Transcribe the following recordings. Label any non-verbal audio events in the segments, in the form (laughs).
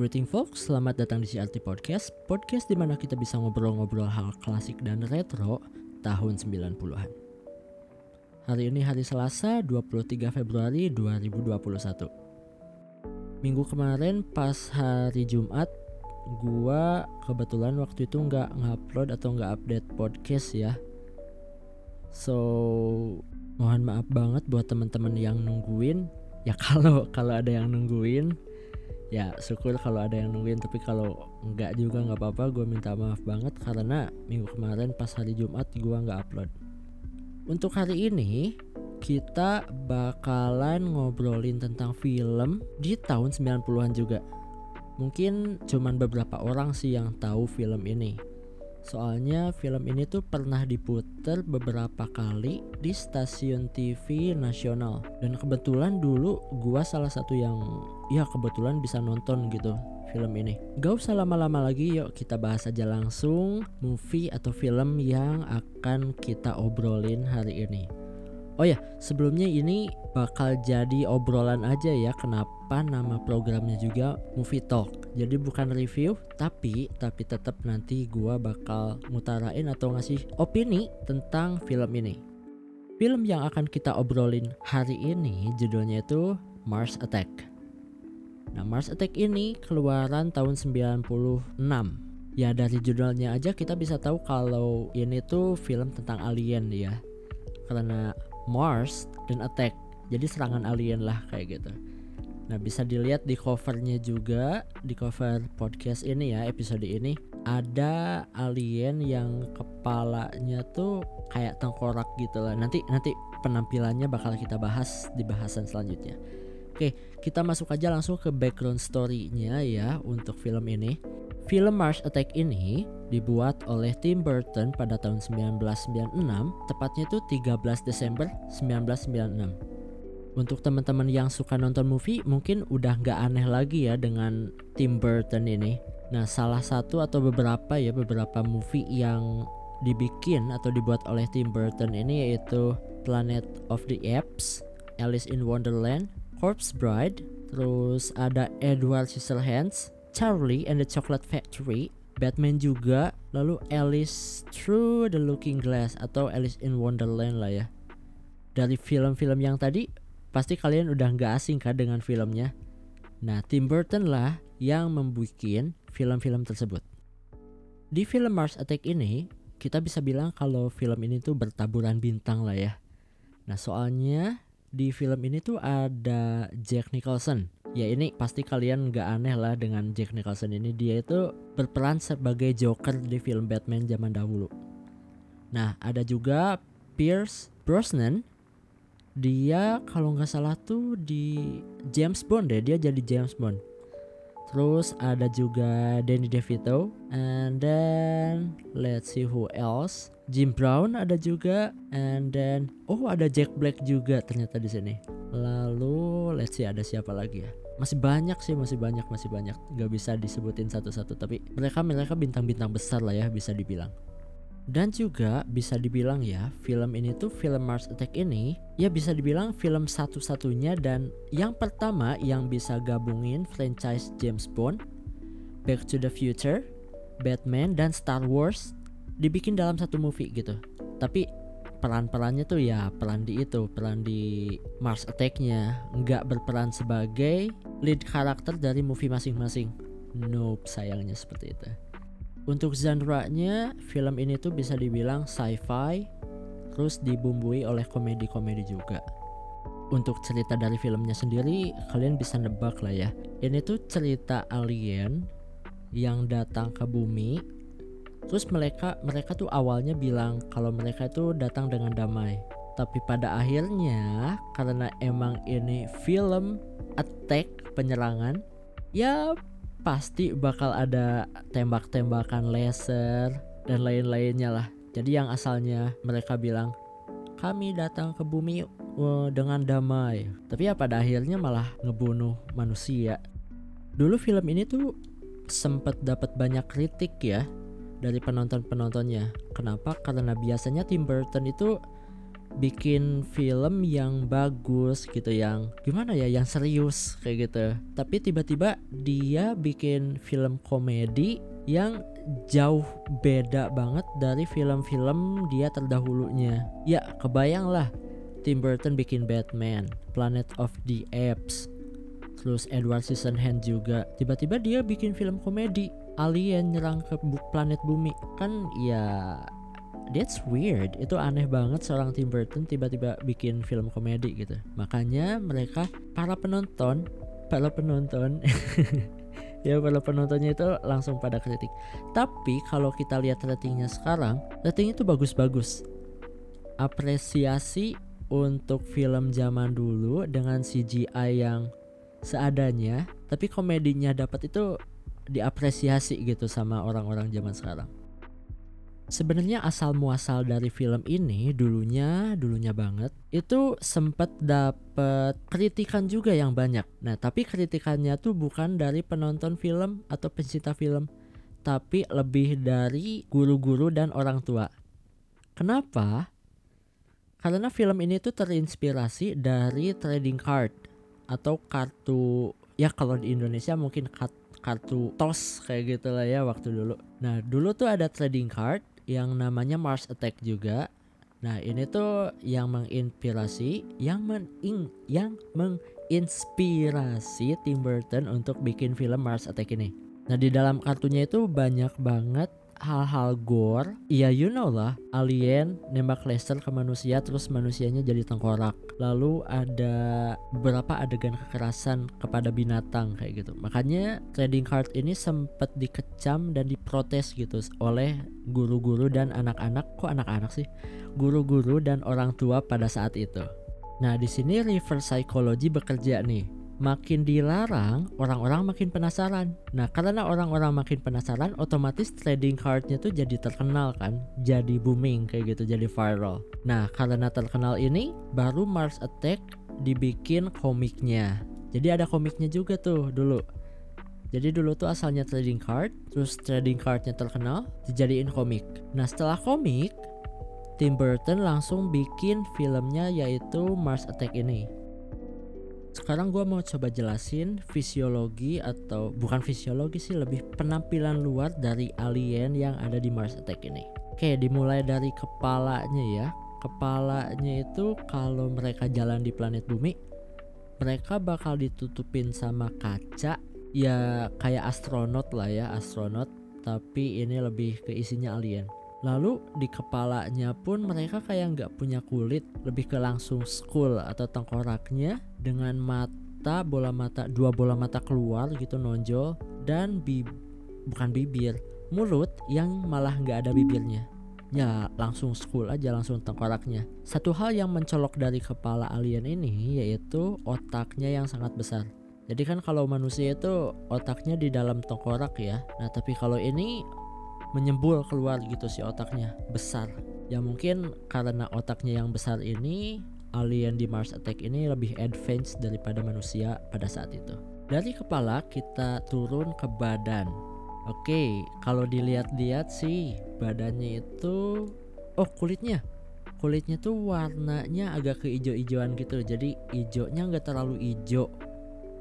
Greeting folks, selamat datang di CRT Podcast Podcast di mana kita bisa ngobrol-ngobrol hal klasik dan retro tahun 90-an Hari ini hari Selasa 23 Februari 2021 Minggu kemarin pas hari Jumat Gua kebetulan waktu itu nggak ngupload atau nggak update podcast ya. So mohon maaf banget buat teman-teman yang nungguin. Ya (laughs) kalau kalau ada yang nungguin ya syukur kalau ada yang nungguin tapi kalau nggak juga nggak apa-apa gue minta maaf banget karena minggu kemarin pas hari Jumat gue nggak upload. Untuk hari ini kita bakalan ngobrolin tentang film di tahun 90-an juga. Mungkin cuman beberapa orang sih yang tahu film ini Soalnya film ini tuh pernah diputer beberapa kali di stasiun TV nasional. Dan kebetulan dulu gua salah satu yang ya kebetulan bisa nonton gitu film ini. Gak usah lama-lama lagi yuk kita bahas aja langsung movie atau film yang akan kita obrolin hari ini Oh ya, sebelumnya ini bakal jadi obrolan aja ya kenapa nama programnya juga Movie Talk. Jadi bukan review, tapi tapi tetap nanti gua bakal ngutarain atau ngasih opini tentang film ini. Film yang akan kita obrolin hari ini judulnya itu Mars Attack. Nah, Mars Attack ini keluaran tahun 96 ya dari judulnya aja kita bisa tahu kalau ini tuh film tentang alien ya karena Mars dan Attack. Jadi serangan alien lah kayak gitu. Nah bisa dilihat di covernya juga di cover podcast ini ya episode ini ada alien yang kepalanya tuh kayak tengkorak gitu lah. Nanti nanti penampilannya bakal kita bahas di bahasan selanjutnya. Oke, kita masuk aja langsung ke background story-nya ya untuk film ini. Film Mars Attack ini dibuat oleh Tim Burton pada tahun 1996, tepatnya itu 13 Desember 1996. Untuk teman-teman yang suka nonton movie mungkin udah nggak aneh lagi ya dengan Tim Burton ini. Nah, salah satu atau beberapa ya beberapa movie yang dibikin atau dibuat oleh Tim Burton ini yaitu Planet of the Apes, Alice in Wonderland, Corpse Bride, terus ada Edward Scissorhands, Charlie and the Chocolate Factory, Batman juga, lalu Alice Through the Looking Glass atau Alice in Wonderland lah ya. Dari film-film yang tadi, pasti kalian udah nggak asing kan dengan filmnya. Nah, Tim Burton lah yang membuat film-film tersebut. Di film Mars Attack ini, kita bisa bilang kalau film ini tuh bertaburan bintang lah ya. Nah, soalnya di film ini tuh ada Jack Nicholson. Ya ini pasti kalian gak aneh lah dengan Jack Nicholson ini. Dia itu berperan sebagai Joker di film Batman zaman dahulu. Nah ada juga Pierce Brosnan. Dia kalau nggak salah tuh di James Bond deh. Dia jadi James Bond. Terus ada juga Danny DeVito and then let's see who else. Jim Brown ada juga and then oh ada Jack Black juga ternyata di sini. Lalu let's see ada siapa lagi ya? Masih banyak sih, masih banyak, masih banyak. Gak bisa disebutin satu-satu tapi mereka mereka bintang-bintang besar lah ya bisa dibilang. Dan juga bisa dibilang ya, film ini tuh film Mars Attack ini ya bisa dibilang film satu-satunya dan yang pertama yang bisa gabungin franchise James Bond, Back to the Future, Batman dan Star Wars dibikin dalam satu movie gitu. Tapi peran-perannya tuh ya peran di itu, peran di Mars Attack-nya, nggak berperan sebagai lead karakter dari movie masing-masing. Nope, sayangnya seperti itu. Untuk genre-nya, film ini tuh bisa dibilang sci-fi, terus dibumbui oleh komedi-komedi juga. Untuk cerita dari filmnya sendiri, kalian bisa nebak lah ya. Ini tuh cerita alien yang datang ke bumi. Terus mereka mereka tuh awalnya bilang kalau mereka itu datang dengan damai. Tapi pada akhirnya karena emang ini film attack penyerangan, ya pasti bakal ada tembak-tembakan laser dan lain-lainnya lah. Jadi yang asalnya mereka bilang kami datang ke bumi uh, dengan damai, tapi ya pada akhirnya malah ngebunuh manusia. Dulu film ini tuh sempat dapat banyak kritik ya dari penonton-penontonnya. Kenapa? Karena biasanya Tim Burton itu bikin film yang bagus gitu yang gimana ya yang serius kayak gitu. Tapi tiba-tiba dia bikin film komedi yang jauh beda banget dari film-film dia terdahulunya. Ya kebayang lah Tim Burton bikin Batman Planet of the Apes terus Edward Scissorhands juga. Tiba-tiba dia bikin film komedi alien nyerang ke planet bumi. Kan ya That's weird. Itu aneh banget seorang Tim Burton tiba-tiba bikin film komedi gitu. Makanya mereka para penonton, para penonton (laughs) ya para penontonnya itu langsung pada kritik. Tapi kalau kita lihat ratingnya sekarang, ratingnya itu bagus-bagus. Apresiasi untuk film zaman dulu dengan CGI yang seadanya, tapi komedinya dapat itu diapresiasi gitu sama orang-orang zaman sekarang. Sebenarnya asal muasal dari film ini dulunya dulunya banget itu sempat dapat kritikan juga yang banyak. Nah, tapi kritikannya tuh bukan dari penonton film atau pencinta film, tapi lebih dari guru-guru dan orang tua. Kenapa? Karena film ini tuh terinspirasi dari trading card atau kartu ya kalau di Indonesia mungkin kartu tos kayak gitu lah ya waktu dulu. Nah dulu tuh ada trading card yang namanya Mars Attack juga. Nah, ini tuh yang menginspirasi, yang mening, yang menginspirasi Tim Burton untuk bikin film Mars Attack ini. Nah, di dalam kartunya itu banyak banget hal-hal gore ya you know lah alien nembak laser ke manusia terus manusianya jadi tengkorak. Lalu ada beberapa adegan kekerasan kepada binatang kayak gitu. Makanya trading card ini sempat dikecam dan diprotes gitu oleh guru-guru dan anak-anak. Kok anak-anak sih? Guru-guru dan orang tua pada saat itu. Nah di sini reverse psychology bekerja nih makin dilarang, orang-orang makin penasaran. Nah, karena orang-orang makin penasaran, otomatis trading cardnya tuh jadi terkenal kan, jadi booming kayak gitu, jadi viral. Nah, karena terkenal ini, baru Mars Attack dibikin komiknya. Jadi ada komiknya juga tuh dulu. Jadi dulu tuh asalnya trading card, terus trading cardnya terkenal, dijadiin komik. Nah setelah komik, Tim Burton langsung bikin filmnya yaitu Mars Attack ini. Sekarang gue mau coba jelasin fisiologi atau bukan fisiologi sih lebih penampilan luar dari alien yang ada di Mars Attack ini. Oke, dimulai dari kepalanya ya. Kepalanya itu kalau mereka jalan di planet bumi, mereka bakal ditutupin sama kaca ya kayak astronot lah ya, astronot tapi ini lebih ke isinya alien. Lalu di kepalanya pun mereka kayak nggak punya kulit, lebih ke langsung skull atau tengkoraknya dengan mata bola mata dua bola mata keluar gitu nonjol dan bi bukan bibir, mulut yang malah nggak ada bibirnya. Ya langsung skull aja langsung tengkoraknya. Satu hal yang mencolok dari kepala alien ini yaitu otaknya yang sangat besar. Jadi kan kalau manusia itu otaknya di dalam tengkorak ya. Nah tapi kalau ini menyembul keluar gitu si otaknya besar. Ya mungkin karena otaknya yang besar ini alien di Mars Attack ini lebih advance daripada manusia pada saat itu. Dari kepala kita turun ke badan. Oke kalau dilihat-lihat sih badannya itu oh kulitnya. Kulitnya tuh warnanya agak keijo-ijoan gitu. Jadi hijaunya nggak terlalu hijau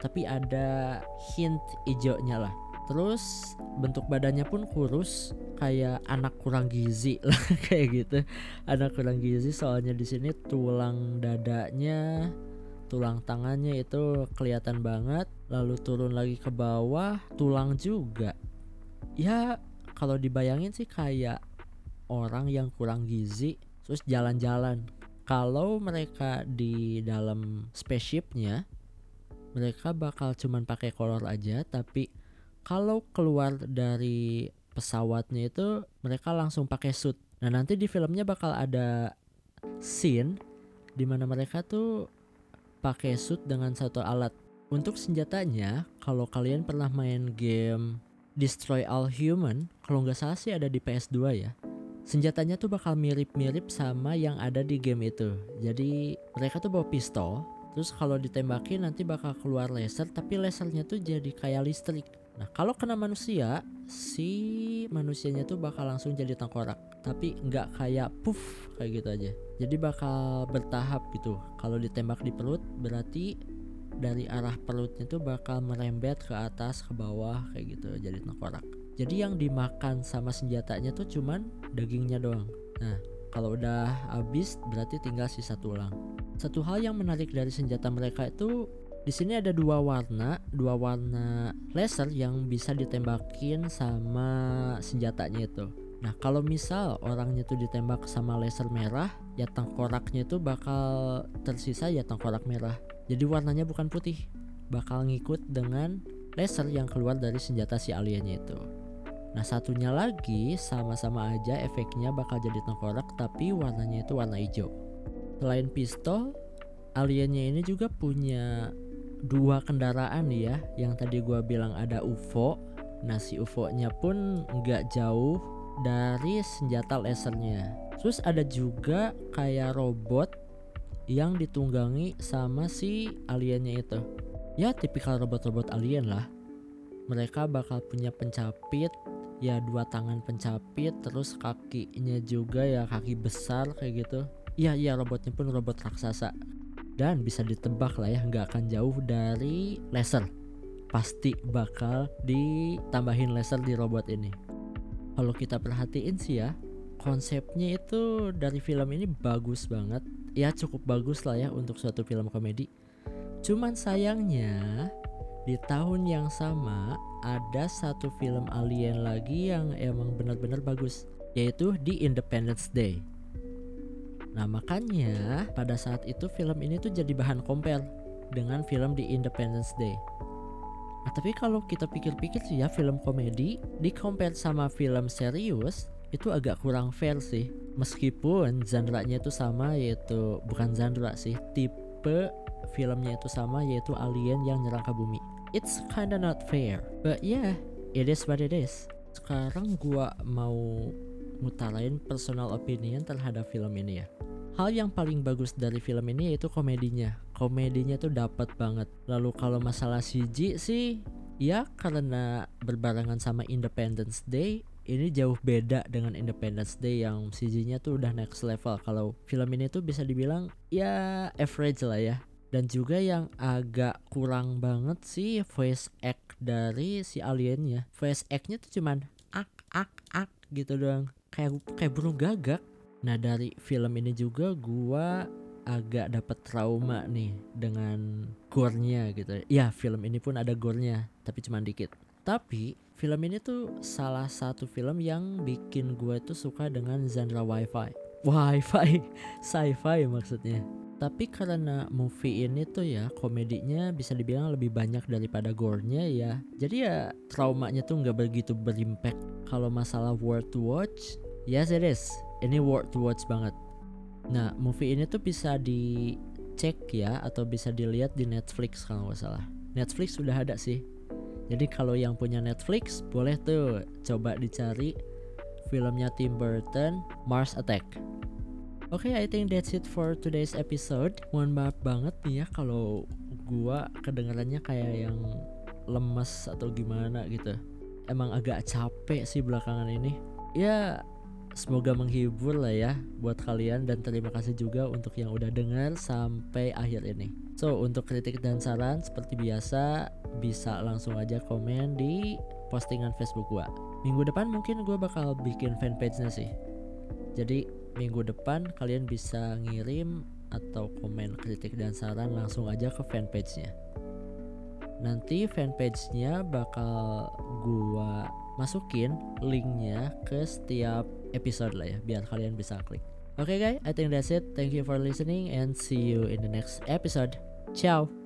tapi ada hint hijaunya lah terus bentuk badannya pun kurus kayak anak kurang gizi (laughs) lah kayak gitu. Anak kurang gizi soalnya di sini tulang dadanya tulang tangannya itu kelihatan banget. Lalu turun lagi ke bawah tulang juga. Ya kalau dibayangin sih kayak orang yang kurang gizi terus jalan-jalan. Kalau mereka di dalam spaceshipnya mereka bakal cuman pakai kolor aja tapi kalau keluar dari pesawatnya itu mereka langsung pakai suit. Nah nanti di filmnya bakal ada scene di mana mereka tuh pakai suit dengan satu alat. Untuk senjatanya, kalau kalian pernah main game Destroy All Human, kalau nggak salah sih ada di PS2 ya. Senjatanya tuh bakal mirip-mirip sama yang ada di game itu. Jadi mereka tuh bawa pistol, terus kalau ditembakin nanti bakal keluar laser, tapi lasernya tuh jadi kayak listrik Nah, kalau kena manusia, si manusianya tuh bakal langsung jadi tengkorak, tapi nggak kayak puff kayak gitu aja. Jadi bakal bertahap gitu. Kalau ditembak di perut, berarti dari arah perutnya tuh bakal merembet ke atas, ke bawah kayak gitu, jadi tengkorak. Jadi yang dimakan sama senjatanya tuh cuman dagingnya doang. Nah, kalau udah habis berarti tinggal sisa tulang. Satu hal yang menarik dari senjata mereka itu di sini ada dua warna, dua warna laser yang bisa ditembakin sama senjatanya itu. Nah, kalau misal orangnya tuh ditembak sama laser merah, ya tengkoraknya itu bakal tersisa ya tengkorak merah. Jadi warnanya bukan putih, bakal ngikut dengan laser yang keluar dari senjata si aliennya itu. Nah, satunya lagi sama-sama aja efeknya bakal jadi tengkorak tapi warnanya itu warna hijau. Selain pistol, aliennya ini juga punya dua kendaraan ya. Yang tadi gua bilang ada UFO nah si UFO nya pun nggak jauh dari senjata lasernya. Terus ada juga kayak robot yang ditunggangi sama si aliennya itu. Ya tipikal robot-robot alien lah. Mereka bakal punya pencapit ya dua tangan pencapit terus kakinya juga ya kaki besar kayak gitu. Iya iya robotnya pun robot raksasa dan bisa ditebak lah ya nggak akan jauh dari laser. Pasti bakal ditambahin laser di robot ini. Kalau kita perhatiin sih ya konsepnya itu dari film ini bagus banget. Ya cukup bagus lah ya untuk suatu film komedi. Cuman sayangnya di tahun yang sama ada satu film alien lagi yang emang benar-benar bagus yaitu di Independence Day Nah makanya pada saat itu film ini tuh jadi bahan compare dengan film di Independence Day. Nah tapi kalau kita pikir-pikir sih ya film komedi di compare sama film serius itu agak kurang fair sih. Meskipun genre-nya itu sama yaitu bukan genre sih, tipe filmnya itu sama yaitu alien yang nyerang ke bumi. It's kinda not fair, but yeah, it is what it is. Sekarang gua mau ngutarain personal opinion terhadap film ini ya. Hal yang paling bagus dari film ini yaitu komedinya. Komedinya tuh dapat banget. Lalu kalau masalah CG sih ya karena berbarengan sama Independence Day ini jauh beda dengan Independence Day yang CG-nya tuh udah next level. Kalau film ini tuh bisa dibilang ya average lah ya. Dan juga yang agak kurang banget sih voice act dari si aliennya. Voice act-nya tuh cuman ak ak ak gitu doang kayak kayak burung gagak nah dari film ini juga gua agak dapat trauma nih dengan gore-nya gitu. Ya film ini pun ada gore-nya tapi cuma dikit. Tapi film ini tuh salah satu film yang bikin gue tuh suka dengan genre wifi. Wifi (laughs) sci-fi maksudnya. Tapi karena movie ini tuh ya komedinya bisa dibilang lebih banyak daripada gore-nya ya. Jadi ya traumanya tuh nggak begitu berimpact. Kalau masalah worth watch yes it is ini worth watch banget nah movie ini tuh bisa dicek ya atau bisa dilihat di Netflix kalau nggak salah Netflix sudah ada sih jadi kalau yang punya Netflix boleh tuh coba dicari filmnya Tim Burton Mars Attack Oke, okay, I think that's it for today's episode. Mohon maaf banget nih ya kalau gua kedengarannya kayak yang lemes atau gimana gitu. Emang agak capek sih belakangan ini. Ya, semoga menghibur lah ya buat kalian dan terima kasih juga untuk yang udah dengar sampai akhir ini. So, untuk kritik dan saran seperti biasa bisa langsung aja komen di postingan Facebook gua. Minggu depan mungkin gua bakal bikin fanpage-nya sih. Jadi minggu depan kalian bisa ngirim atau komen kritik dan saran langsung aja ke fanpage-nya. Nanti fanpage-nya bakal gua masukin linknya ke setiap episode lah ya biar kalian bisa klik. Oke okay guys, I think that's it. Thank you for listening and see you in the next episode. Ciao.